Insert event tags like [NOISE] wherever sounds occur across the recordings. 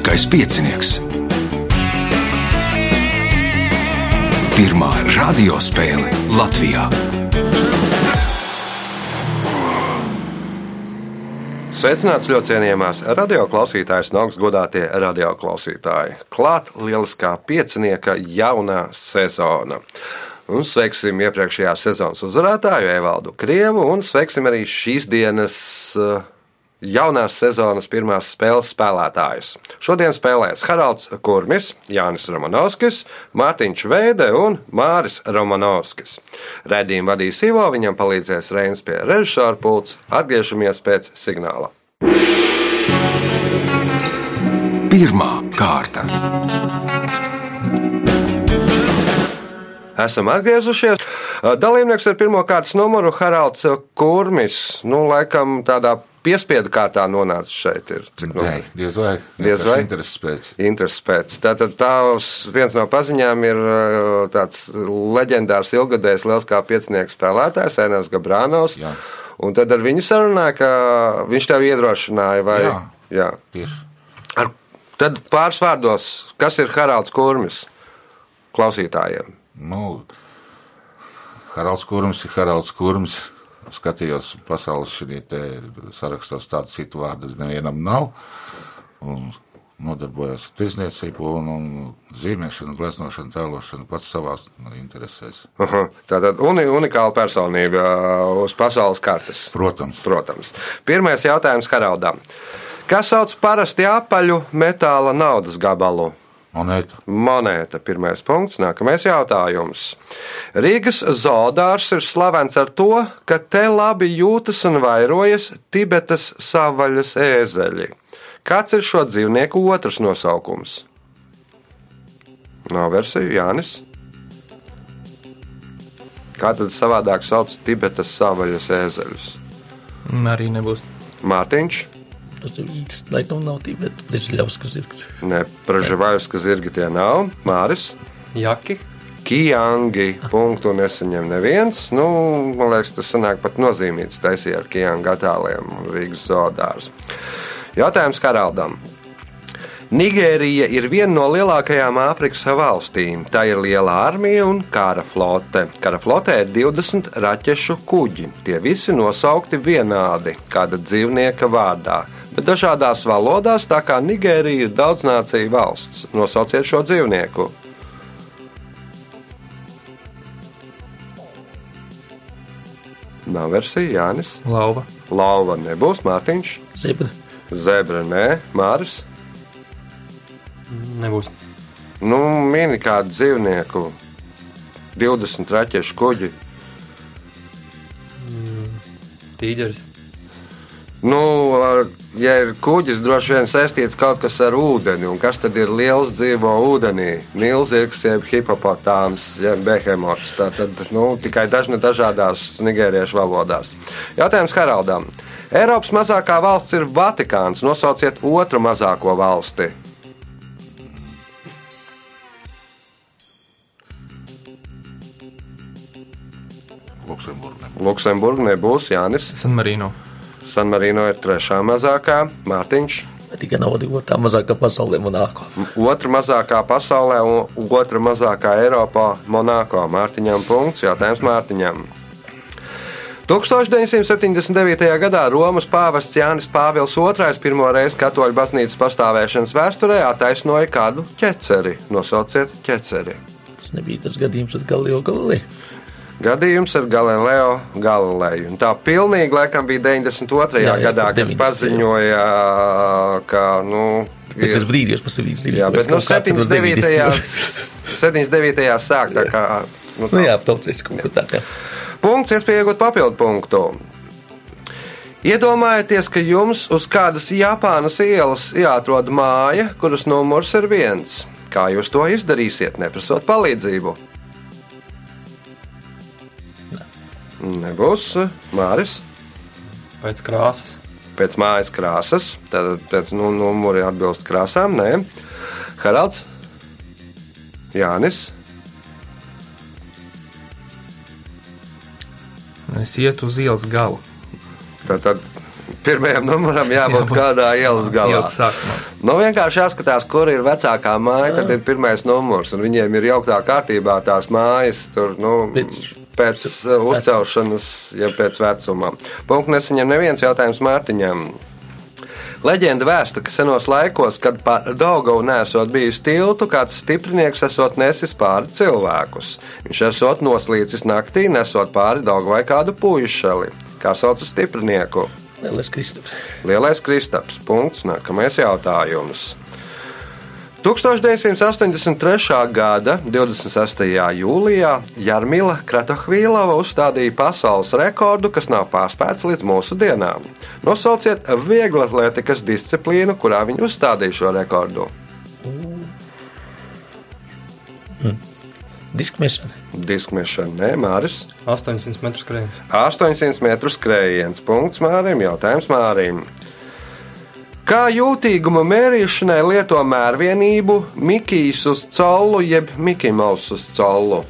Lieliskais piecinieks. Pirmā radiospēle Latvijā. Sveicināts ļoti cienījamās radioklausītājas un augstgadātie radioklausītāji. Klāt lieliskā piecinieka jaunā sezona. Un sveiksim iepriekšējās sezonas uzvarētāju Evaldu Krievu un sveiksim arī šīs dienas uh, jaunās sezonas pirmās spēles spēlētājus. Šodien spēlēs Haralds Kurmis, Jānis Romanovskis, Mārtiņš Veide un Māris Romanovskis. Redījumu vadīs Ivo, viņam palīdzēs Reinas pie režisora pults. Atgriežamies pēc signāla. Pirmā kārta. Esam atgriezušies. Dalībnieks ar pirmā kārtas numuru Haralds Kurmis. Nu, laikam tādā piespiedu kārtā nonācis šeit. Ir, cik Nē, diez vai. Diez vai? Intereses pēc. Intereses pēc. Tātad tavs viens no paziņām ir uh, tāds leģendārs ilgadējs liels kā piecinieks spēlētājs, Ēners Gabrānovs. Jā. Un tad ar viņu sarunāja, ka viņš tev iedrošināja, vai Jā. jā. Tieši. Ar, tad pāris vārdos, kas ir Haralds Kurmis klausītājiem? Nu, Haralds Kurms ir Haralds Kurms. Skatījos pasaules šī sarakstos tādu citu vārdu nevienam nav. Un nodarbojos ar tirzniecību un, un zīmēšanu, gleznošanu, tēlošanu pats savās nu, interesēs. Aha, tātad uni, unikāla personība uh, uz pasaules kartes. Protams. Protams. Pirmais jautājums Haraldam. Kas sauc parasti apaļu metāla naudas gabalu? Monēta. Monēta, pirmais punkts, nākamais jautājums. Rīgas zoodārs ir slavens ar to, ka te labi jūtas un vairojas Tibetas savaļas ēzeļi. Kāds ir šo dzīvnieku otrs nosaukums? Nav versiju, Jānis. Kā tad savādāk sauc Tibetas savaļas ēzeļus? Arī nebūs. Mārtiņš, Īsts, laikam nav tī, bet tas ir ļaus, kas ir. ne Pražavājus, zirgi tie nav. Māris. Jaki. Kijangi punktu nesaņem neviens. Nu, man liekas, tas sanāk pat nozīmīts taisīja ar Kijangu attēliem Rīgas zoodārs. Jautājums Karaldam. Nigērija ir viena no lielākajām Āfrikas valstīm. Tā ir liela armija un kara flote. Kara flotē ir 20 raķešu kuģi. Tie visi nosaukti vienādi, kāda dzīvnieka vārdā. Bet dažādās valodās, tā kā Nigērija ir daudznācija valsts, nosauciet šo dzīvnieku. Nav versija, Jānis. Lauva. Lauva nebūs, Mārtiņš. Zebra. Zebra, nē, Māris. Nebūs. Nu, mini kādu dzīvnieku, 20 raķešu kuģi. Tīģeris. Nu, ja ir kuģis, droši vien saistīts kaut kas ar ūdeni. Un kas tad ir liels dzīvo ūdenī? Nīlzirgs, jeb hipopotāms, jeb behemots. Tā tad nu, tikai dažna dažādās nigēriešu valodās. Jautājums Haraldam. Eiropas mazākā valsts ir Vatikāns. Nosauciet otru mazāko valsti. Luksemburgā. Luksemburga nebūs Jānis. San Marino. San Marino ir trešā mazākā, Mārtiņš. Tikai nav otrā mazākā pasaulē monāko. Otra mazākā pasaulē un otra mazākā Eiropā - Monako. Mārtiņam punkts. Jautājums Mārtiņam. 1979. gadā Romas pāvests Jānis Pāvils II pirmo reizi katoļu baznīcas pastāvēšanas vēsturē attaisnoja kādu ķeceri. Nosauciet ķeceri. Tas nebija tas gadījums ar Galileo Galilei. Gadījums ar Galileo Galileju. Un tā pilnīgi laikam bija 92. Jā, jā, gadā, kad 90. paziņoja, ka. Nu, Bet tas brīdis par sevi dzīvo. Jā, bet no 79. 79. sāk tā kā. Nu, Nu jā, tautsēs kaut ko tādu. Punkts, iespēja iegūt papildu punktu. Iedomājieties, ka jums uz kādas Japānas ielas jāatrod māja, kuras numurs ir viens. Kā jūs to izdarīsiet, neprasot palīdzību? Nebūs Māris. Pēc krāsas. Pēc mājas krāsas, tad pēc nu, numuri atbilst krāsām. Nē, Haralds, Jānis. Es ietu uz ielas galu. Tad, tad pirmajam numuram jābūt Jābūt. kādā ielas galā. Ielas sākumā. Nu, vienkārši jāskatās, kur ir vecākā māja, tad ir pirmais numurs. un Viņiem ir jauktā kārtībā tās mājas, tur, nu, Pēc- pēc uh, uzcelšanas, ja pēc vecuma. Punkts nesaņem neviens jautājums Mārtiņam. Leģenda vēsta, ka senos laikos, kad par Daugavu nesot bijis tiltu, kāds stiprinieks esot nesis pāri cilvēkus. Viņš esot noslīcis naktī, nesot pāri Daugavai kādu puišeli. Kā sauc stiprinieku? Lielais Kristaps. Lielais Kristaps. Punkts. Nākamais jautājums. 1983. gada 26. jūlijā Jarmila Kratohvīlova uzstādīja pasaules rekordu, kas nav pārspēts līdz mūsu dienām. Nosauciet vieglatlētikas disciplīnu, kurā viņa uzstādīja šo rekordu. Diskmešana. Diskmešana, nē, Māris. 800 metru skrējiens. 800 metru skrējiens. Punkts Mārim. Jautājums Mārim. Kā jūtīguma mērīšanai lieto mērvienību Mikijs uz collu jeb Mikimaus uz collu?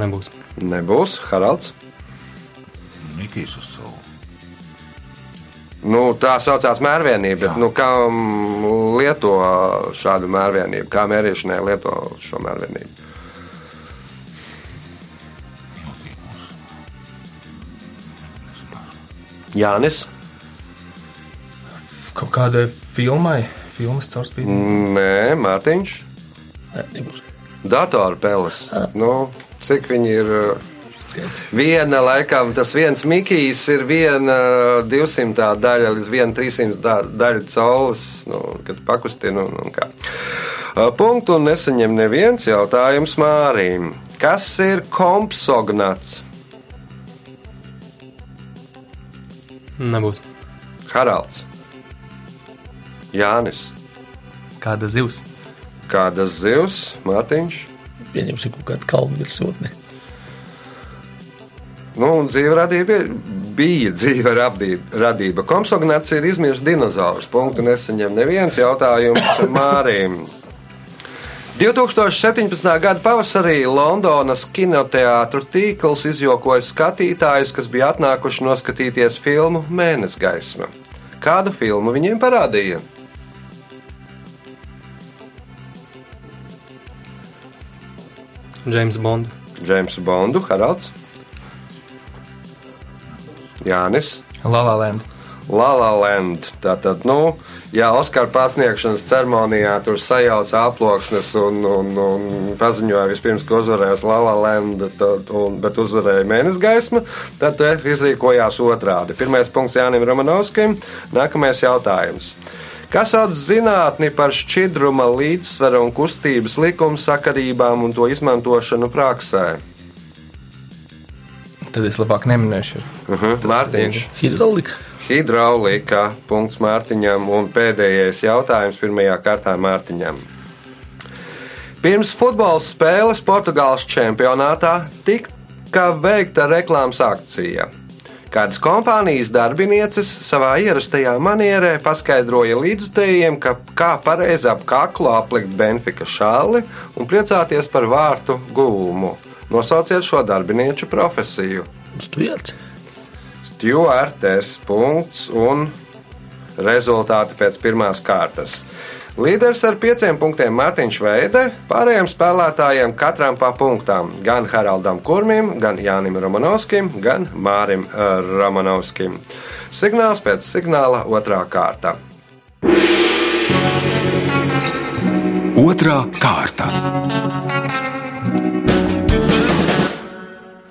Nebūs. Nebūs Haralds. Mikls uz savu. Nu, tā saucās mērvienība, bet nu, kā mm, lieto šādu mērvienību? Kā mērīšanai lieto šo mērvienību? Jānis. Kaut kādai filmai, filmas caurspīdī. Nē, Mārtiņš. Nē, nebūs. Datorpeles. Nu, cik viņi ir? uh. Viena, laikam, tas viens mikijs ir viena 200 daļa līdz 1 300 da- daļa caules, nu, kad pakustina un, un kā. Uh, Punktu un nesaņem neviens jautājums Mārim. Kas ir kompsognats? Nebūs. Haralds. Jānis. Kāda zivs? Kādas zivs? Mārtiņš. Pieņemsim kaut kādu kalnu virsotni. Nu, un dzīve radība ir, bija dzīve radība. radība. Komsognats ir izmiris dinozaurs. Punktu nesaņem neviens jautājums Mārim. 2017. gada pavasarī Londonas kinoteātru tīkls izjokoja skatītājus, kas bija atnākuši noskatīties filmu Mēnesis gaisma. Kādu filmu viņiem parādīja? James Bond. Džeimsu Bondu, Haralds, Jānis. La La Land. La La Land. Tātad, nu, jā, Oskara pasniegšanas ceremonijā tur sajauca aploksnes un, un, un paziņoja vispirms, ka uzvarēs La La Land, tad, un, bet uzvarēja mēnesis gaisma. Tad te izrīkojās otrādi. Pirmais punkts Jānim Romanovskim, nākamais jautājums. Kas sauc zinātni par šķidruma līdzsvera un kustības likuma sakarībām un to izmantošanu praksē? Tad es labāk neminēšu. Uh -huh. Mārtiņš. Hidraulika. Hidraulika, punkts Mārtiņam, un pēdējais jautājums pirmajā kārtā Mārtiņam. Pirms futbola spēles Portugāles čempionātā tika veikta reklāmas akcija. Kādas kompānijas darbinieces savā ierastajā manierē paskaidroja līdzstājiem, ka kā pareizi ap kaklu aplikt Benfika šāli un priecāties par vārtu gūmu. Nosauciet šo darbinieku profesiju. Stujāts. Stjuartes punkts un rezultāti pēc pirmās kārtas. Līderis ar pieciem punktiem Mārtiņš Veide, pārējiem spēlētājiem katram pa punktām. Gan Haraldam Kurmim, gan Jānim Romanovskim, gan Mārim eh, Romanovskim. Signāls pēc signāla otrā kārta. Otra kārta.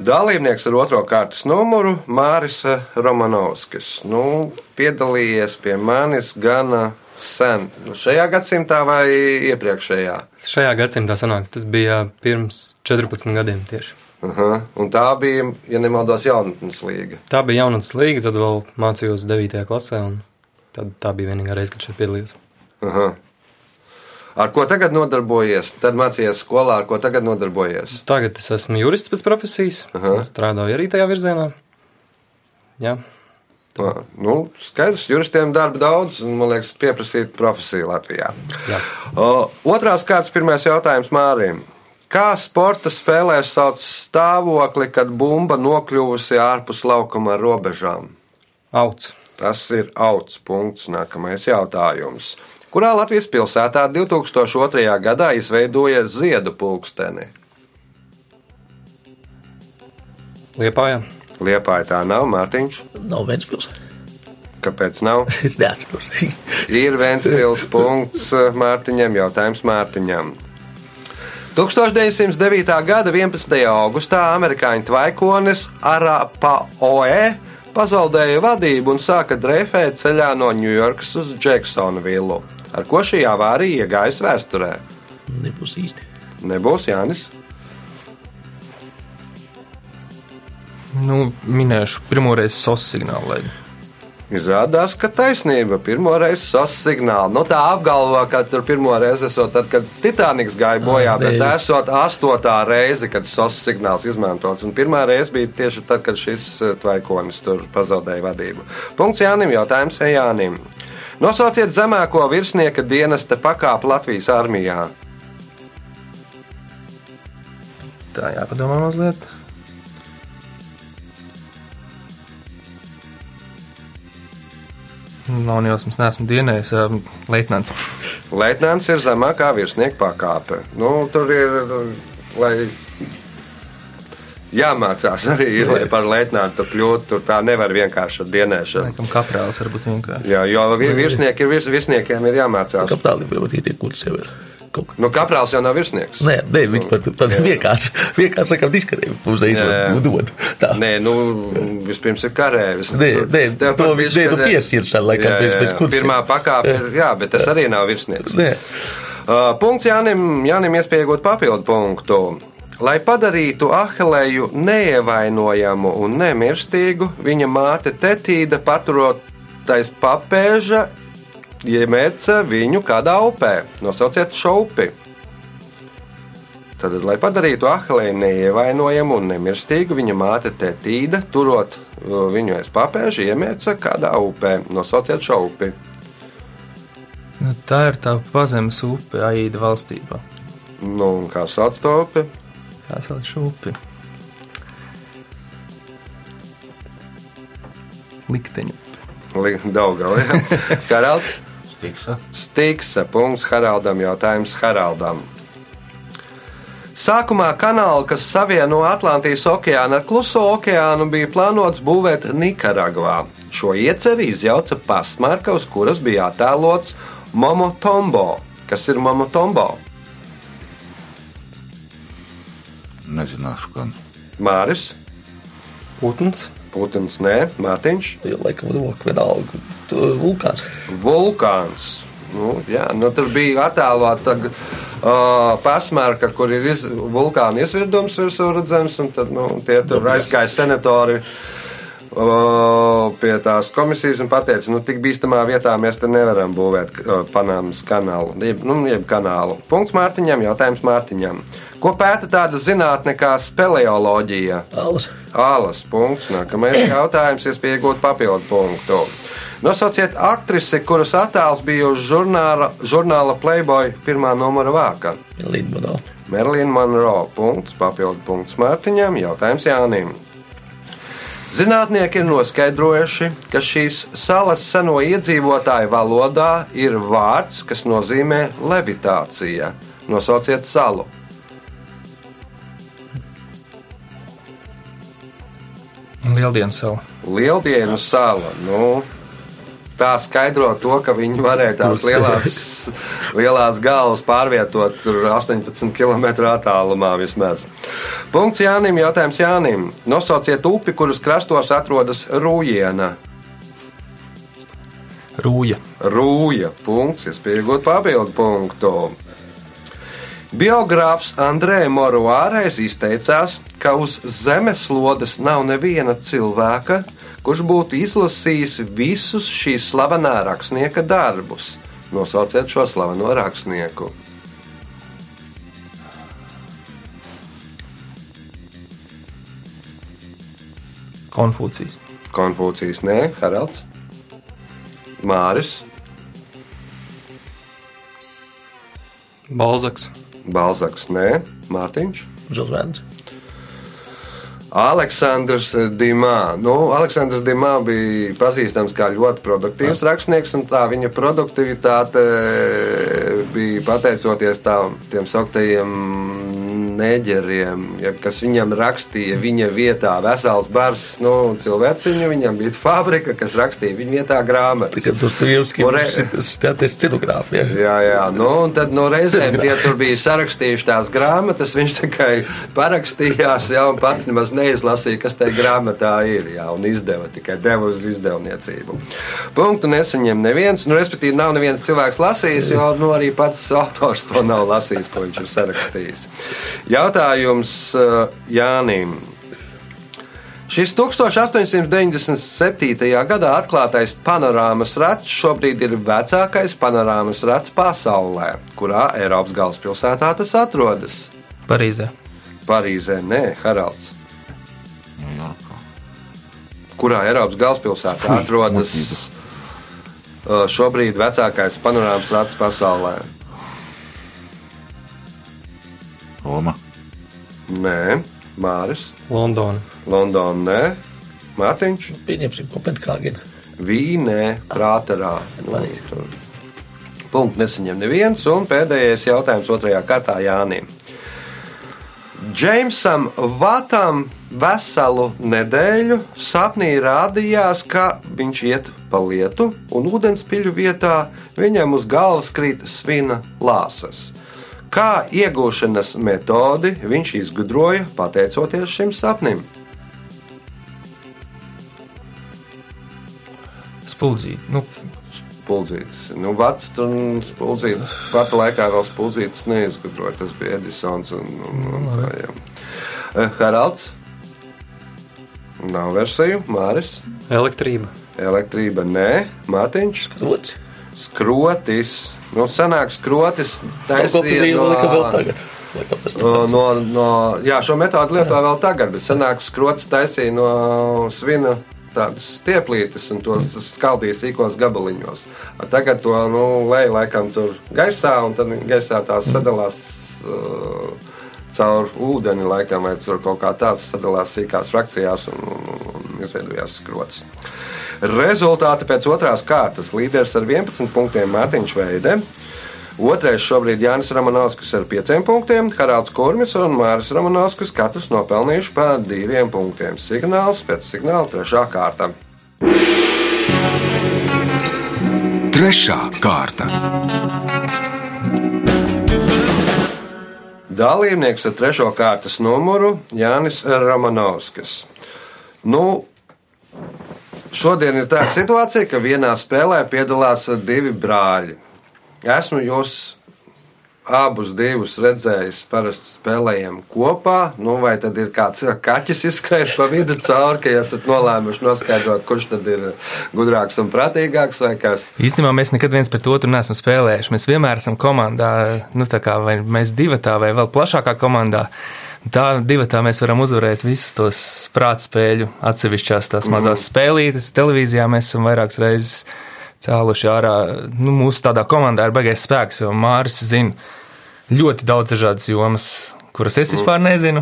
Dalībnieks ar otro kārtas numuru Māris Romanovskis. Nu, piedalījies pie manis gana sen. Nu, šajā gadsimtā vai iepriekšējā? Šajā gadsimtā sanāk, tas bija pirms 14 gadiem tieši. Aha. Un tā bija, ja nemaldos, jaunatnes līga. Tā bija jaunatnes līga, tad vēl mācījos 9. klasē, un tad tā bija vienīgā reize, kad šeit piedalījos. Aha. Ar ko tagad nodarbojies? Tad mācījies skolā, ar ko tagad nodarbojies. Tagad es esmu jurists pēc profesijas, Aha. strādāju arī tajā virzienā. Jā. Tā, nu, skaidrs, juristiem darba daudz, un man liekas, pieprasīt profesiju Latvijā. Jā. O, otrās kārtas pirmais jautājums Mārim. Kā sporta spēlēs sauc stāvokli, kad bumba nokļuvusi ārpus laukuma robežām? Auts. Tas ir auts punkts. Nākamais jautājums. Kurā Latvijas pilsētā 2002. gadā izveidoja ziedu pulksteni? Liepājā. Liepāja tā nav, Mārtiņš. Nav Ventspils. Kāpēc nav? [LAUGHS] Es neatceros. [LAUGHS] Ir viens pils punkts Mārtiņam, jautājums Mārtiņam. 1909. gada 11. augustā amerikāņu tvaikonis Arapaoe pazaudēja vadību un sāka dreifēt ceļā no Ņujorkas uz Džeksonvilu. Ar ko šī avārija iegājas vēsturē? Nebūs īsti. Nebūs Jānis. Nu, minēšu pirmo reizi SOS signālu. Lai... Izrādās, ka taisnība pirmo reizi sos signālu. Nu, tā apgalvo, ka tur pirmo reizi esot tad, kad Titaniks gāja bojā, Ah, bet nē. esot astotā reize, kad sos signāls izmantots. Un pirmā reize bija tieši tad, kad šis eh, tvaikonis tur pazaudēja vadību. Punkts Jānim, jautājums Jānim. Nosauciet zemāko virsnieka dienesta pakāpi Latvijas armijā. Tā jāpadomā mazliet. Nav jausmas, neesmu dienējis. Leitnants. Leitnants ir zemākā virsnieka pakāpe. Nu, tur ir, lai jāmācās arī, ir, [LAUGHS] lai par leitnantu kļūtu. Tur tā nevar vienkārši ar dienēšanu. Laikam kaprāls varbūt vienkārši. Jā, jo vi- virsnieki ir virs, virsniekiem ir jāmācās. Kapitāli jau ir tie kurus jau ir. Kaut kā. Nu, kaprāls jau nav virsnieks. Nē, nē, viņi pat, pat vienkārši, vienkārši sakām, diskarēju muzeju Jā. dod. Tā. Nē, nu, vispirms ir karēvis. Nē, nē, Tev to pat vi- nē, nu, piešķiršana, laikam, bez- bez kursa. Pirmā pakāpe ir, jā, bet tas arī nav virsnieks. Nē, Uh, punkts Jānim, Jānim iespējot papildu punktu. Lai padarītu Ahilēju neievainojamu un nemirstīgu, viņa māte Tetīda paturot tais papēža, iemēca viņu kādā upē. Nosauciet šo upi. Tad, lai padarītu Ahilēju neievainojamu un nemirstīgu, viņa māte Tetīda, turot uh, viņu aiz papēža, iemēca kādā upē. Nosauciet šo upi. Nu, tā ir tā pazemes upe Aida valstībā. Nu, un kā sauc to upi? Kā sauc šo upi? Likteņu. Daudzā Haralds. [LAUGHS] Stiksa. Stīksa. Punkts Haraldam. Jautājums Haraldam. Sākumā kanālu, kas savieno Atlantijas okeānu ar Kluso okeānu, bija plānots būvēt Nikaragvā. Šo ieceri izjauca pastmarka, uz kuras bija attēlots Momotombo. Kas ir Momotombo? Nezināšu, gan. Māris, Putns. Putins, nē, Mārtiņš. jau laikam, vienalga, tu- vulkāns. vulkāns. Nu, jā, nu, tur bija attēlota uh, pasmērka, kur ir iz, vulkāna izvirdums virsū redzams, un tad nu, tie tur aizgāja senatori. uh, Pie tās komisijas un teica, nu, tik bīstamā vietā mēs te nevaram būvēt Panāmas kanālu, jeb, nu, jeb kanālu. Punkts Mārtiņam, jautājums Mārtiņam. Ko pēta tāda zinātne kā speleoloģija? Alas. Ālas punkts. Nākamais [CLEARS THROAT] jautājums, iespēja iegūt papildu punktu. Nosauciet aktrisi, kuras attēls bija uz žurnāla, žurnāla Playboy pirmā numura vāka. Lidmanā. Merlīna Monroe. Punkts, papildu punkts Mārtiņam. Jautājums Jānim. Zinātnieki ir noskaidrojuši, ka šīs salas seno iedzīvotāju valodā ir vārds, kas nozīmē levitācija. Nosauciet salu. Lieldienu salu. Lieldienu sala. Nu, tā skaidro to, ka viņi varēja tās lielās, lielās galvas pārvietot tur 18 km attālumā vismaz. Punkts Jānim, jautājums Jānim. Nosauciet upi, kuras krastos atrodas Rūjiena. Rūja. Rūja. Punkts, es pieņemu papildu punktu. Biogrāfs Andrē Moruārais izteicās, ka uz zemeslodes nav neviena cilvēka, kurš būtu izlasījis visus šīs slavenā rakstnieka darbus. Nosauciet šo slaveno rakstnieku. Konfūcijas. Konfūcijas, nē, Haralds, Māris, Balzaks. Balzaks, nē, Mārtiņš. Žilsvēns. Aleksandrs Dimā. Nu, Aleksandrs Dimā bija pazīstams kā ļoti produktīvs rakstnieks, un tā viņa produktivitāte bija pateicoties tā, tiem sauktajiem neģeriem, ja, kas viņam rakstīja viņa vietā. Vesels bars, nu, cilvēciņu, viņam bija fabrika, kas rakstīja viņa vietā grāmatas. Tikai Dostojevski Un re- stāties scenogrāfijā. Jā, jā, nu, un tad no reizēm tie tur bija sarakstījuši tās grāmatas. Viņš tikai parakstījās, jā, un pats nemaz neizlasīja, kas tajā grāmatā ir. Jā, un izdeva tikai deva uz izdevniecību. Punktu nesaņem neviens, nu, respektīvi, nav neviens cilvēks lasījis, jo nu, arī pats autors to nav lasījis, ko viņš ir sarakstījis. Jautājums uh, Jānim. Šis 1897. gadā atklātais panorāmas rats šobrīd ir vecākais panorāmas rats pasaulē, kurā Eiropas galvaspilsētā tas atrodas. Parīzē. Parīzē, nē, Haralds. Kurā Eiropas galvaspilsētā atrodas uh, šobrīd vecākais panorāmas rats pasaulē? Roma. Nē, Māris, Londona. Londona, nē, Mārtiņš. Pieņemsim Kopenhāgenu. Vīnē, prātarā. Nu. Punkts nesaņem neviens, un pēdējais jautājums otrajā kārtā Jānim. Džeimsam Vatam veselu nedēļu sapnī rādījās, ka viņš iet pa lietu, un ūdenspiļu vietā viņam uz galvas krīt svina lāsas. Kā iegūšanas metodi viņš izgudroja pateicoties šim sapnim? Spuldzīt. Nu, Spuldzītis. Nu, Vats tur spuldzītis. Pata laikā vēl spuldzītis neizgudroja. Tas bija Edisons un, un, un tā jau. Eh, Haralds. Nav versiju. Māris. Elektrība. Elektrība nē. Mārtiņš. Rots. Skrotis. Nu, sanāk skrotis. Taisnība no- No, no, jā, šo metodi lieto vēl tagad, bet senāk skrots taisīja no svina tādas stieplītes un to skaldīja sīkos gabaliņos. A Tagad to nu, lej laikam tur gaisā un tad gaisā tās sadalās. Uh, Caur ūdeni, laikam, vai caur kaut kā tādas sadalās sīkās frakcijās un, un, un izveidojās skrots. Rezultāti pēc otrās kārtas. Līderis ar 11 punktiem Mārtiņš Veide. Otrais šobrīd Jānis Ramanovskis ar 5 punktiem, Haralds Kurmis un Māris Ramanovskis katrs nopelnījuši pa 2 punktiem. Signāls pēc signāla trešā kārta. Trešā kārta. Dalībnieks ar trešo kārtas numuru Jānis Ramanovskis. Nu, šodien ir tāda situācija, ka vienā spēlē piedalās divi brāļi. Esmu jūs abus divus redzējis, parasti spēlējam kopā. Nu, vai tad ir kāds kaķis izskrējis pa vidu cauri, ka esat nolēmuši noskaidrot, kurš tad ir gudrāks un prātīgāks vai kas? Īstenībā mēs nekad viens pret otru neesam spēlējuši. Mēs vienmēr esam komandā, nu, kā vai mēs divi tā vai vēl plašākā komandā. Tā divi tā mēs varam uzvarēt visus tos prātspēļu, atsevišķās tās mazās spēlītes. Televīzijā mēs esam vairākas reizes cēluši ārā. Nu, mūsu tādā komandā ir baigais spēks, jo Māris zina ļoti daudz dažādas jomas, kuras es vispār nezinu.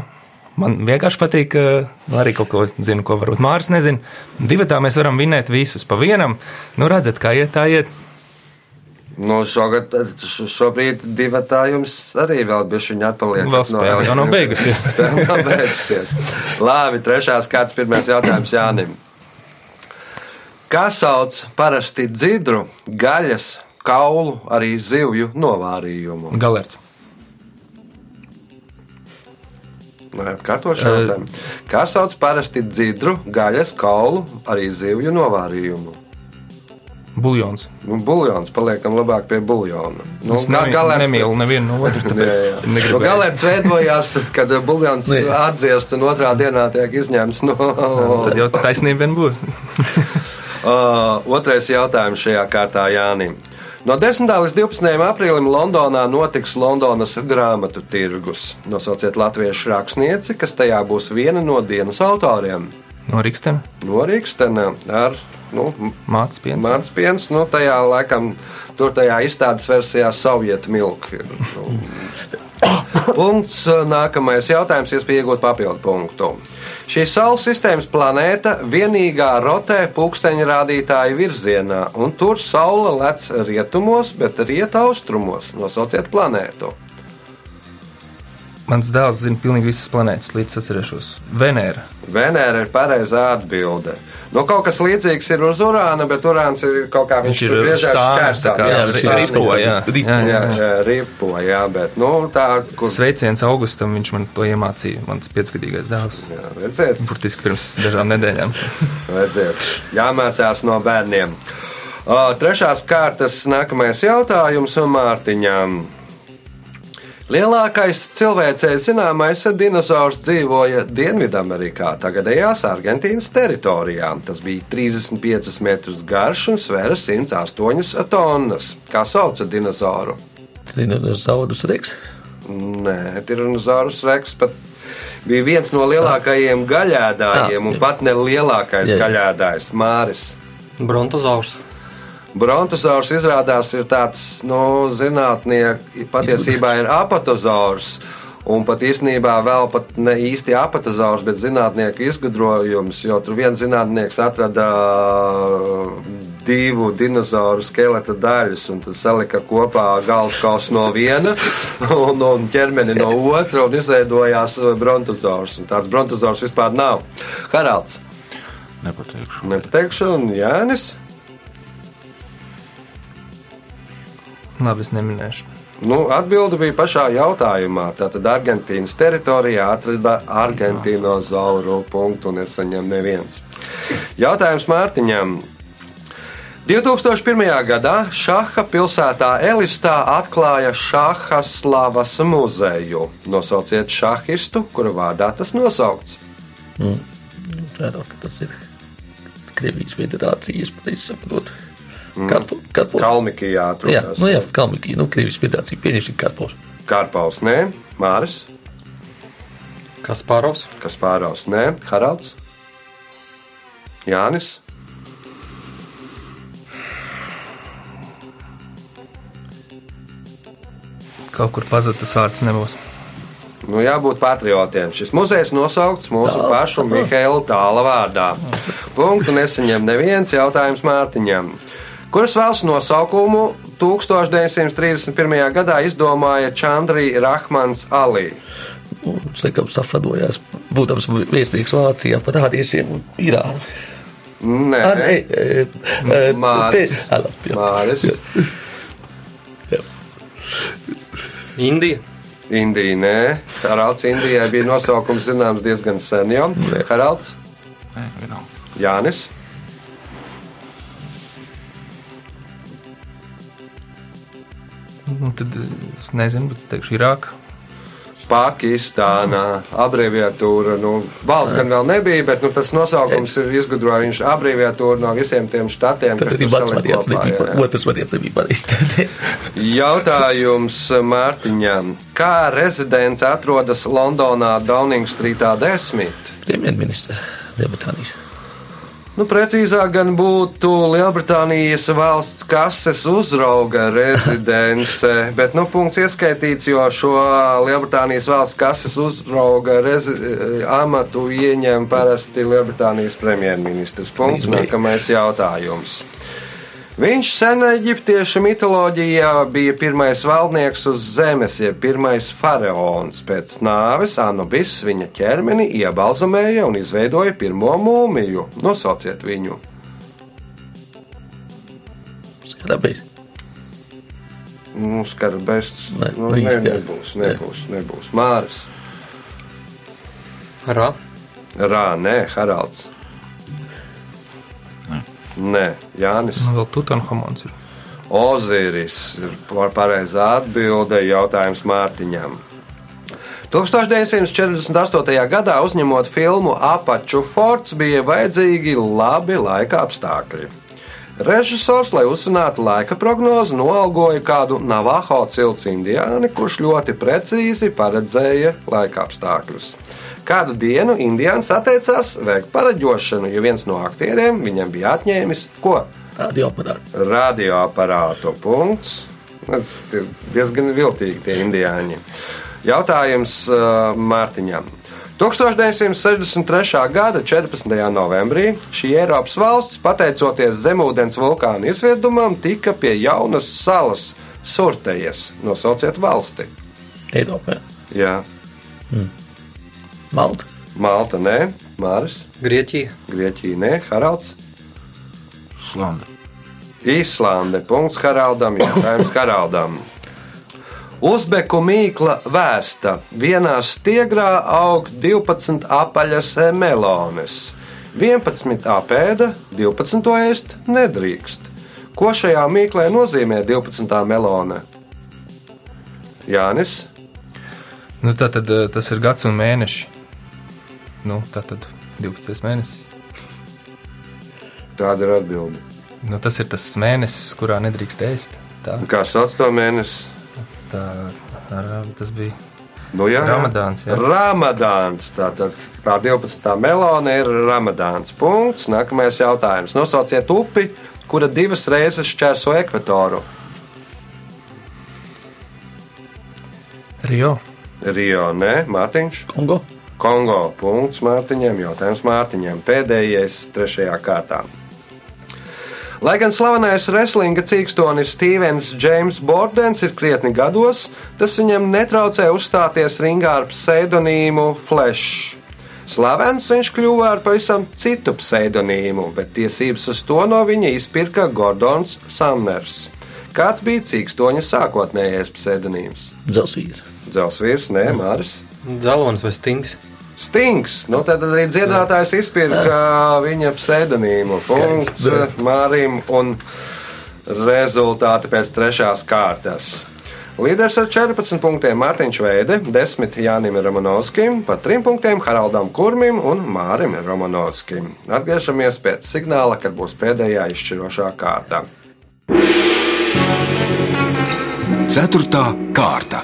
Man vienkārši patīk, ka arī kaut ko zinu, ko varbūt Mārcis nezina. Divi tā mēs varam vinēt visus pa vienam. Nu, redzat, kā iet, tā iet. Nu, šogad, šobrīd divi tā jums arī vēl bija šī atpaliek. Vēl spēle jau nav [LAUGHS] beigusies. Nav beigusies. Labi, trešās kārtas pirmais jautājums Jānim. Kā sauc parasti dzidru, gaļas, kaulu, arī zivju novārījumu? Galerts. Atkārtošu jautājumu. Kā sauc parasti dzidru, gaļas, kaulu, arī zivju novārījumu? Buljons. Nu, buļļons paliekam labāk pie buļļona. Nu, Es kā galērts- nemīlu nevienu no otras. [LAUGHS] Nu. Galērts veidojās, tad, kad buļļons Nu, atdziest un otrā dienā tiek izņemts no. Tad jau taisnība vien būs. [LAUGHS] Uh, otrais jautājums šajā kārtā Jānim. No 10. līdz 12. aprīlim Londonā notiks Londonas grāmatu tirgus. Nosauciet latviešu rakstnieci, kas tajā būs viena no dienas autoriem. No Rīgstena. No Rīgstena ar nu. Mans piens, nu, tajā laikam, tur tajā izstādes versijā Sovietu milk. ir, Nu. Punkts. Nākamais jautājums, iespēja iegūt papildu punktu. Šī Saules sistēmas planēta vienīgā rotē pulksteņa rādītāja virzienā, un tur Saule lec rietumos, bet riet austrumos. Nosauciet planētu. Mans dēls zina pilnīgi visas planētas, līdz atcerēšos. Venēra. Venēra ir pareizā atbilde. Nu, kaut kas līdzīgs ir uz urāna, bet urāns ir kaut kā viņš Viņš ir tā kā, Jā, jā, sānis. ripo, jā. Ripo, Jā, Jā, ripo, jā, bet nu, tā, kur Sveiciens Augustam, viņš man to iemācīja. Mans piecgadīgais dēls. jā, redzēt, Burtiski pirms dažām nedēļām. [LAUGHS] redzēt, jāmācās no bērniem. O, trešās kārtas nākamais jautājums Mārtiņām. Lielākais cilvēcei zināmais dinozaurs dzīvoja Dienvidamerikā, tagadējās Argentīnas teritorijā. Tas bija 35 metrus garš un svēra 108 tonnas. Kā sauca dinozauru? Dinozaurus Reks. Nē, Tiranozaurus Reks pat bija viens no lielākajiem gaļēdājiem, un pat ne lielākais gaļēdājs Māris. Brontozaurs. Brontozaurs izrādās ir tāds, nu, zinātnieki patiesībā ir apatozaurs. Un pat īstenībā vēl pat ne īsti apatozaurs, bet zinātnieku izgudrojums, jo tur viens zinātnieks atrada divu dinozauru skeleta daļas, un tad salika kopā galvaskausu no viena [LAUGHS] un, un ķermeni no otra, un izveidojās brontozaurs. Un tāds brontozaurs vispār nav. Haralds, Nepateikšu. nepateikšu, un Jānis. Labi, es neminēšu. Nu, Atbilde bija pašā jautājumā. Tātad Argentīnas teritorijā atrada Argentīnozauru punktu un nesaņem neviens. Jautājums Mārtiņam. 2001. gadā Šaha pilsētā Elistā atklāja Šaha slavas muzeju. Nosauciet šahistu, kura vārdā tas nosaukts. Cerāk, ka tas ir Krievijas federācijas, pareizi saprotu. Karpo- Karpo- Kalmikijā Jā, atrodas. nu jā, Kalmikija, nu Krievijas federācija pieņemsim Karpos. Kārpaus, nē, Māris, Kaspārovs. kas pāraus, nē, Haralds, Jānis. Kaut kur pazudis tas vārds nebūs. Nu, jābūt patriotiem. Šis muzejs nosaukts mūsu pašu Mihaila Tāla vārdā. Punktu nesaņem neviens jautājums Mārtiņam. Kuras valsts nosaukumu 1931. gadā izdomāja Čandrī Rahmans Ali? Un, Sekam safadojās, būdams viesnieks Vācijā, parādījies Irānu. Nē, Ah, nē, e, e, Māris. pe- ā, labi, jā. Māris. Jā. Indija. Indija, nē. Haralds Indijai bija nosaukums zināms diezgan sen jau. Haralds, Nē, vienalga. Jānis. Nu, tad eh, es nezinu, bet es teikšu, Irāka. Pakistānā abreviatūra. Nu, valsts gan vēl nebija, bet nu, tas nosaukums ir izgudrojis abreviatūru no visiem tiem štatiem. Kopā, nebija, jā, jā. otrs pareizi. Jautājums Mārtiņam. Kā rezidents atrodas Londonā, Downing Streetā 10? Premjerministra Lielbritānijas. Nu, precīzāk gan būtu Lielbritānijas valsts kases uzrauga rezidence, [LAUGHS] bet nu, punkts ieskaitīts, jo šo Lielbritānijas valsts kases uzrauga rezi, amatu ieņem parasti Lielbritānijas premjerministrs. Punkts. Nākamais jautājums. Viņš senā eģiptiešu mitoloģijā bija pirmais valdnieks uz zemes, jeb pirmais faraons. Pēc nāves Anubis viņa ķermeni iebalzamēja un izveidoja pirmo mūmiju. Nosauciet viņu! Skarabējs. Nu, skarbēs. Ne, Nu, nu ne, jā. nebūs, nebūs, nebūs. Māris. Rā. Rā, nē, Haralds. Nē, Jānis. Man vēl Tutanhamons ir. Oziris ir par- pareizā atbilde jautājums Mārtiņam. 1948. gadā uzņemot filmu Apaču Forts bija vajadzīgi labi laika apstākļi. Režisors, lai uzzinātu laika prognozi, noalgoja kādu Navajo cilts indiāni, kurš ļoti precīzi paredzēja laika apstākļus. Kādu dienu indiāns atteicās veikt paraģošanu, jo viens no aktieriem viņam bija atņēmis ko? Tādi aparāti. radioaparātu punkts. Tas ir diezgan viltīgi tie indiāņi. Jautājums uh, Mārtiņam. 1963. gada 14. novembrī šī Eiropas valsts, pateicoties zemūdens vulkāna izvirdumam, tika pie jaunas salas Surtejas. Nosauciet valsti. Eiropā. Jā, Malta. Malta, nē, Māris, Grieķija. Grieķija, nē, Haralds. Slanda. Īslande. Punkts Haraldam. Jautājums Haraldam. Uzbeku mīkla vērsta. Vienā stiegrā aug 12 apaļas melones. 11 apēda, 12 ēst nedrīkst. Ko šajā mīklē nozīmē 12. melone? Jānis, Nu, tā tad eh, tas ir gads un mēneši. Nu, tā tad 12 mēnesis. tāda ir atbilde. Nu, tas ir tas mēnesis, kurā nedrīkst ēst. Tā, Kā sauc to mēnesi? tā ar, tas bija. Nu, jā. Ramadāns, jā. Ramadāns. Tātad tā 12. melone ir Ramadāns. Punkts. Nākamais jautājums. Nosauciet upi, kura divas reizes šķērso ekvatoru. Rio. Rio, nē, Mārtiņš. Kongo. Kongo. Punkts Mārtiņam. Jautājums Mārtiņam. Pēdējais, trešajā kārtā. Lai gan slavenais wrestlinga cīkstonis Stevens James Bordens ir krietni gados, tas viņam netraucē uzstāties ringā ar pseidonīmu Flash. Slavens viņš kļuva ar pavisam citu pseidonīmu, bet tiesības uz to no viņa izpirka Gordons Samners. Kāds bija cīkstoņa sākotnējais pseidonīms? Zelsvīrs. Dzelsvīrs, nē, Māris. Dzelonis vai stings? Stings. Nu, tad arī dziedātājs izpirka viņa pseidonīmu. Punkts Mārim un rezultāti pēc trešās kārtas. Līderis ar 14 punktiem Mārtiņš Veide, 10 Jānim Romanovskim, pa 3 punktiem Haraldam Kurmim un Mārim Romanovskim. Atgriežamies pēc signāla, kad būs pēdējā izšķirošā kārta. Ceturtā kārta.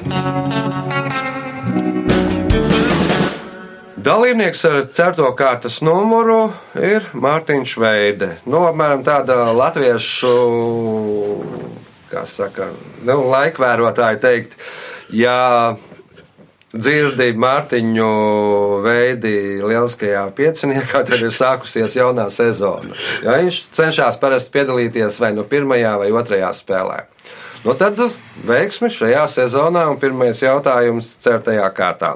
Dalībnieks ar 4. kārtas numuru ir Mārtiņš Veide. Nu, apmēram tāda latviešu, kā saka, nu, laikvērotāji teikt, ja dzirdi Mārtiņu veidi lieliskajā pieciniekā, tad ir sākusies jaunā sezona. Ja viņš cenšas parasti piedalīties vai nu pirmajā vai otrajā spēlē. Nu, tad veiksmi šajā sezonā un pirmais jautājums certajā kārtā.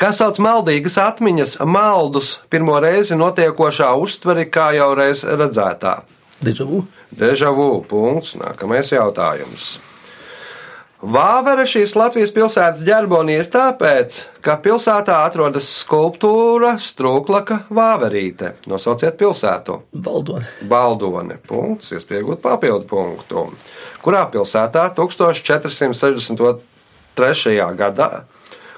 Kā sauc maldīgas atmiņas, maldus pirmo reizi notiekošā uztveri, kā jau reiz redzētā? Dežavu. Dežavu punkts. Nākamais jautājums. Vāvera šīs Latvijas pilsētas ģerbonī ir tāpēc, ka pilsētā atrodas skulptūra Strūklaka Vāverīte. Nosauciet pilsētu. Valdoni. Baldone. Punkts, iespējot papildu punktu. Kurā pilsētā 1463. gadā,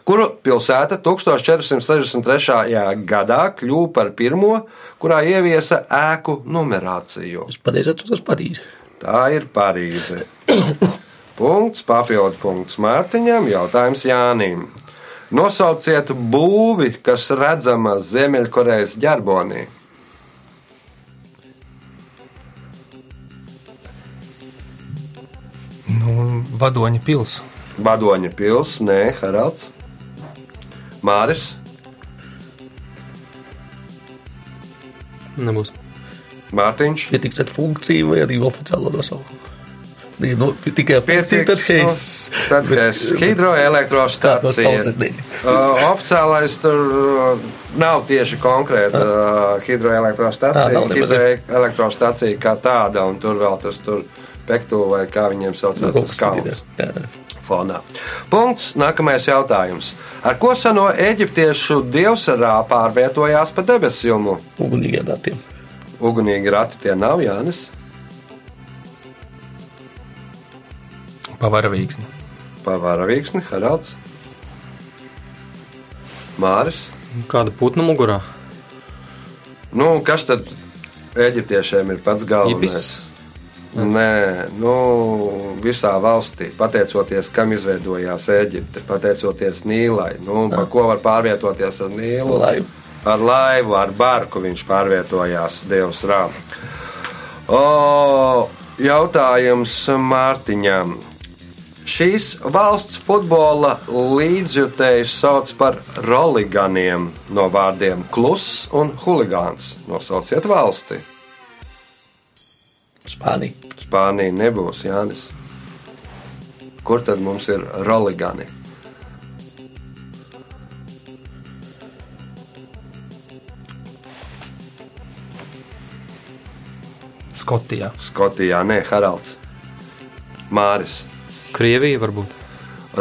kuru pilsēta 1463. gadā kļuva par pirmo, kurā ieviesa ēku numerāciju? Es pareizi atceros Parīzi. Tā ir Parīze. [COUGHS] Punkts, papildu punkts Mārtiņam, jautājums Jānim. Nosauciet būvi, kas redzama Ziemeļkorejas ģerbonī. Nu, vadoņa pils. Vadoņa pils, nē, Haralds. Māris, Nebūs. Mārtiņš. Pietiks ar funkciju vai arī oficiālo nosaukumu. Ja nu, tikai funkcija, tad heis. nu, tad no sauces dēļ. Uh, oficiālais tur uh, nav tieši konkrēta uh, hidroelektrostacija. Nemaz. Hidroelektrostacija kā tāda, un tur vēl tas tur pektu vai kā viņiem sauc, tas kalns Jā, fonā. Punkts. Nākamais jautājums. Ar ko seno eģiptiešu dievsarā pārvietojās pa debesjumu? ugunīgiem datiem. Ugunīgi rati tie nav, Jānis. Pavaravīgsni. Pavāra Vīksni, Haralds. Māris. Kāda putna mugurā? Nu, kas tad eģiptiešiem ir pats galvenais? Ibis? Nē, nu, visā valstī, pateicoties kam izveidojās Eģipte, pateicoties Nīlai. Nu, pa ko var pārvietoties ar Nīlu? Laivu. Ar laivu, ar barku viņš pārvietojās Dievs Rāmā. O, jautājums Mārtiņam. Šīs valsts futbola līdzjutējus sauc par roliganiem no vārdiem kluss un huligāns. Nosauciet valsti. Spānija. Spānija nebūs Jānis. Kur tad mums ir roligani? Skotijā. Skotijā, nē, Haralds. Māris. Krievija varbūt.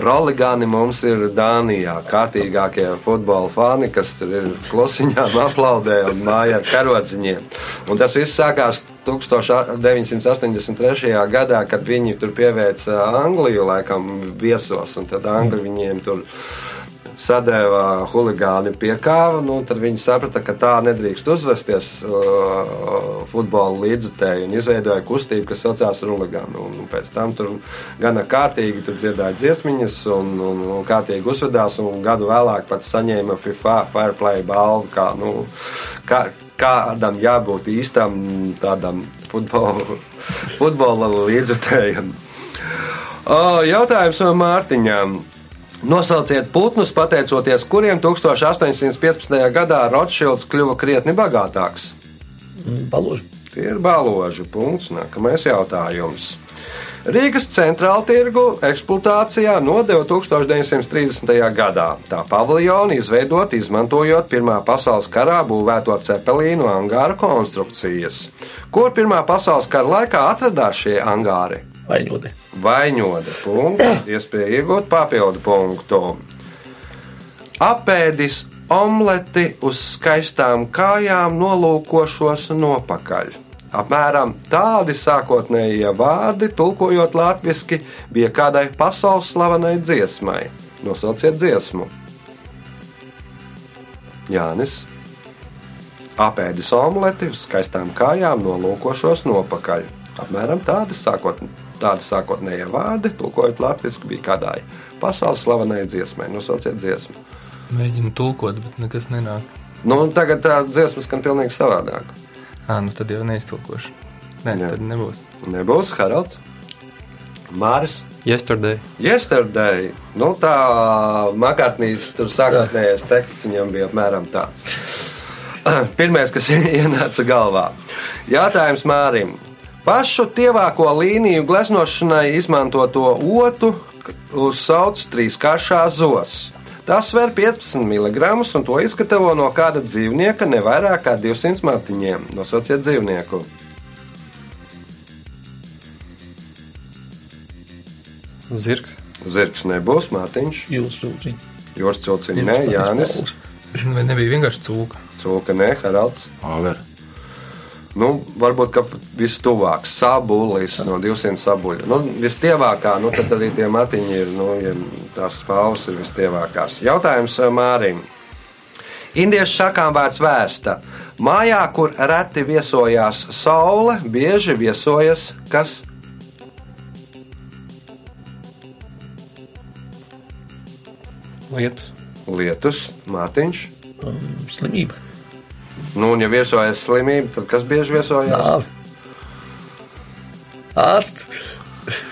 Roligāni mums ir Dānijā. Kārtīgākie futbola fani, kas tur ir klusiņām, aplaudē un māja ar karodziņiem. Un tas viss sākās 1983. gadā, kad viņi tur pieveica Angliju, laikam, viesos. Un tad Angļi viņiem tur sadēvā huligāni pie kāva. Nu, tad viņi saprata, ka tā nedrīkst uzvesties uh, futbola līdzekļi un izveidoja kustību, kas saucās Ruligāni. Un pēc tam tur gana kārtīgi tur dziedāja dziesmiņas un, un, un kārtīgi uzvedās. Un gadu vēlāk pat saņēma FIFA Fireplay balvu. Kā, nu, kā, kādam jābūt īstam tādam futbola, futbola līdzekļiem. Jautājums no Mārtiņām. Nosauciet putnus, pateicoties kuriem 1815. gadā Rothschilds kļuva krietni bagātāks. Baloži. Tie ir baloži. Punkts. Nākamais jautājums. Rīgas centrāla tirgu eksploatācijā nodeva 1930. gadā. Tā paviljona izveidota izmantojot Pirmā pasaules karā būvēto cepelīnu angāru konstrukcijas. Kur Pirmā pasaules kara laikā atradās šie angāri? Vainoti. Vainota punkts, iespēja iegūt papildu punktu. Apēdis omleti uz skaistām kājām, nolūkošos nopakaļ. Apmēram tādi sākotnējie vārdi, tulkojot latviešu, bija kādai pasaules slavenai dziesmai. Nosauciet dziesmu. Jānis. Apēdis omleti uz skaistām kājām, nolūkošos nopakaļ. Apmēram tādi sākotnēji tādi sākotnējie vārdi, tulkojot latviešu, bija kādai pasaules slavenai dziesmai. Nosauciet dziesmu. Mēģinu tulkot, bet nekas nenāk. Nu, tagad tā dziesma skan pilnīgi savādāk. Ah, nu tad jau neiztulkošu. Nē, Jā. tad nebūs. Nebūs Haralds. Māris. Yesterday. Yesterday. Nu, tā Makārtnīs tur sākotnējais teksts viņam bija apmēram tāds. [CLEARS THROAT] Pirmais, kas [LAUGHS] ienāca galvā. Jautājums Mārim. Pašu tievāko līniju gleznošanai izmantoto otu uzsauc trīskāršā zos. Tas sver 15 mg un to izgatavo no kāda dzīvnieka ne vairāk kā 200 matiņiem. Nosauciet dzīvnieku. Zirgs. Zirgs nebūs, Mārtiņš, Jūs sūdziet. Jūras cilciņš, nē, Jānis, Vai nebija vienkārši cūka? Cūka, nē, Haralds. Over. Nu, varbūt vistuvāk, sabulis no 200 sabuļu. Nu, vistievākā, nu, tad arī tie matiņi ir, nu, ja tās spāvas ir vistievākās. Jautājums eh, Mārim. Indiešu sakām vārds vērsta. Mājā, kur reti viesojās saule, bieži viesojas kas? Lietus. Lietus, Mārtiņš. Um, slimība. Nu, un ja viesojas slimība, tad kas bieži viesojas? Ārsts.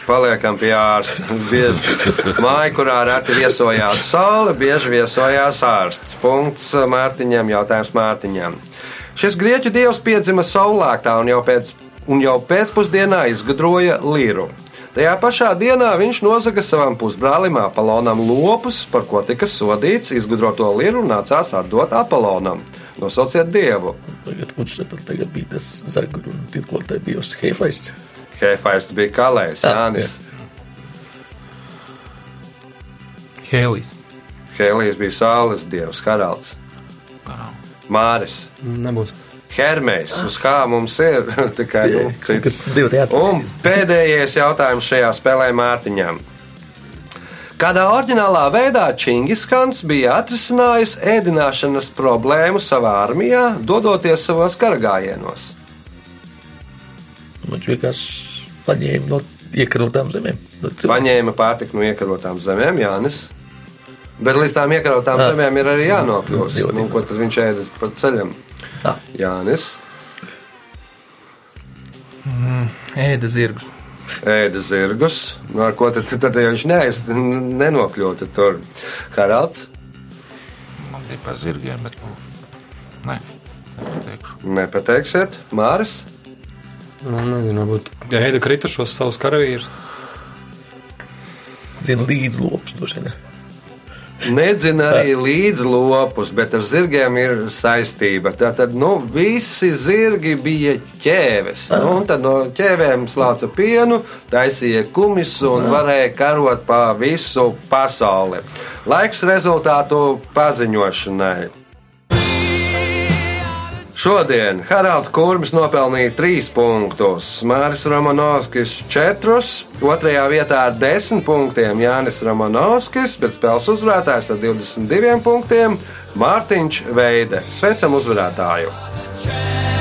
Paliekam pie ārsta. Māja, kurā reti viesojās saule, bieži viesojās ārsts. Punkts Mārtiņam, jautājums Mārtiņam. Šis grieķu dievs piedzima saulēktā un jau, pēc, un jau pēcpusdienā izgudroja liru. Tajā pašā dienā viņš nozaga savam pusbrālim Apollonam lopus, par ko tika sodīts, izgudroto liru un nācās atdot Apollonam. Nosauciet dievu. Tagad, kurš tad tagad bija tas zaguru un tirkotai dievs Hefais? Hefaists bija kalējs, Ah, Jānis. Hēlijs. Hēlijs bija saules dievs, Haralds, Māris. Nebūs. Hermejs, uz kā mums ir [LAUGHS] tikai nu, cits. Un pēdējais jautājums šajā spēlē Mārtiņam. Kādā oriģinālā veidā Čingiskans bija atrisinājis ēdināšanas problēmu savā armijā, dodoties savos karagājienos? Viņš vienkārši paņēma no iekarotām zemēm. No cilvēkiem. Paņēma pārtiku no iekarotām zemēm, Jānis. Bet līdz tām iekarotām Ah. zemēm ir arī jānokļūst. Nu, ko tad viņš ēda pa ceļam? Ah. Jānis. Ēda zirgus. Ēda zirgus. No ar ko tad, tad viņš neaiz, nenokļūtu tur? Haralds? Man bija par zirgiem, bet nu, nē, nepateikšu. Nepateiksiet, Māris? Nu, nezinu, varbūt gaida kritušos savus karavīrus. Zinu, līdz droši vien. Nedzina arī līdz lopus, bet ar zirgiem ir saistība. Tātad nu, visi zirgi bija ķēves. Nu, un tad no ķēvēm slāca pienu, taisīja kumis un varēja karot pa visu pasauli. Laiks rezultātu paziņošanai. Šodien Haralds Kurmis nopelnīja 3 punktus, Māris Romanovskis 4, otrajā vietā ar 10 punktiem Jānis Romanovskis, bet spēles uzvarētājs ar 22 punktiem Mārtiņš Veide. Sveicam uzvarētāju! champions.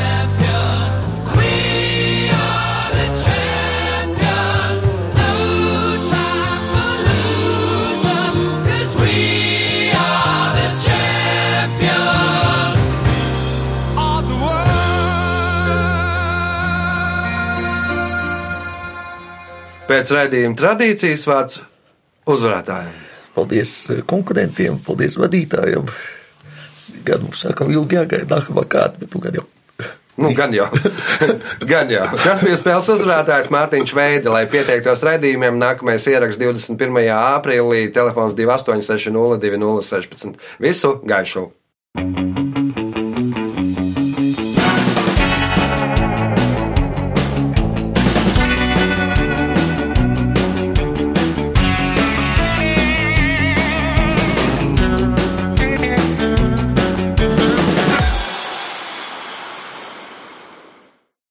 Pēc raidījuma tradīcijas vārds uzvarētājiem. Paldies eh, konkurentiem, paldies vadītājiem. Gan mums sākam ilgi jāgaida nākamā kārta, bet nu gan jau. Nu, gan jau. [LAUGHS] gan jau. Tas bija spēles uzvarētājs Mārtiņš Veida. Lai pieteiktos raidījumiem, nākamais ieraksts 21. aprīlī, telefons 286 0216. Visu gaišu!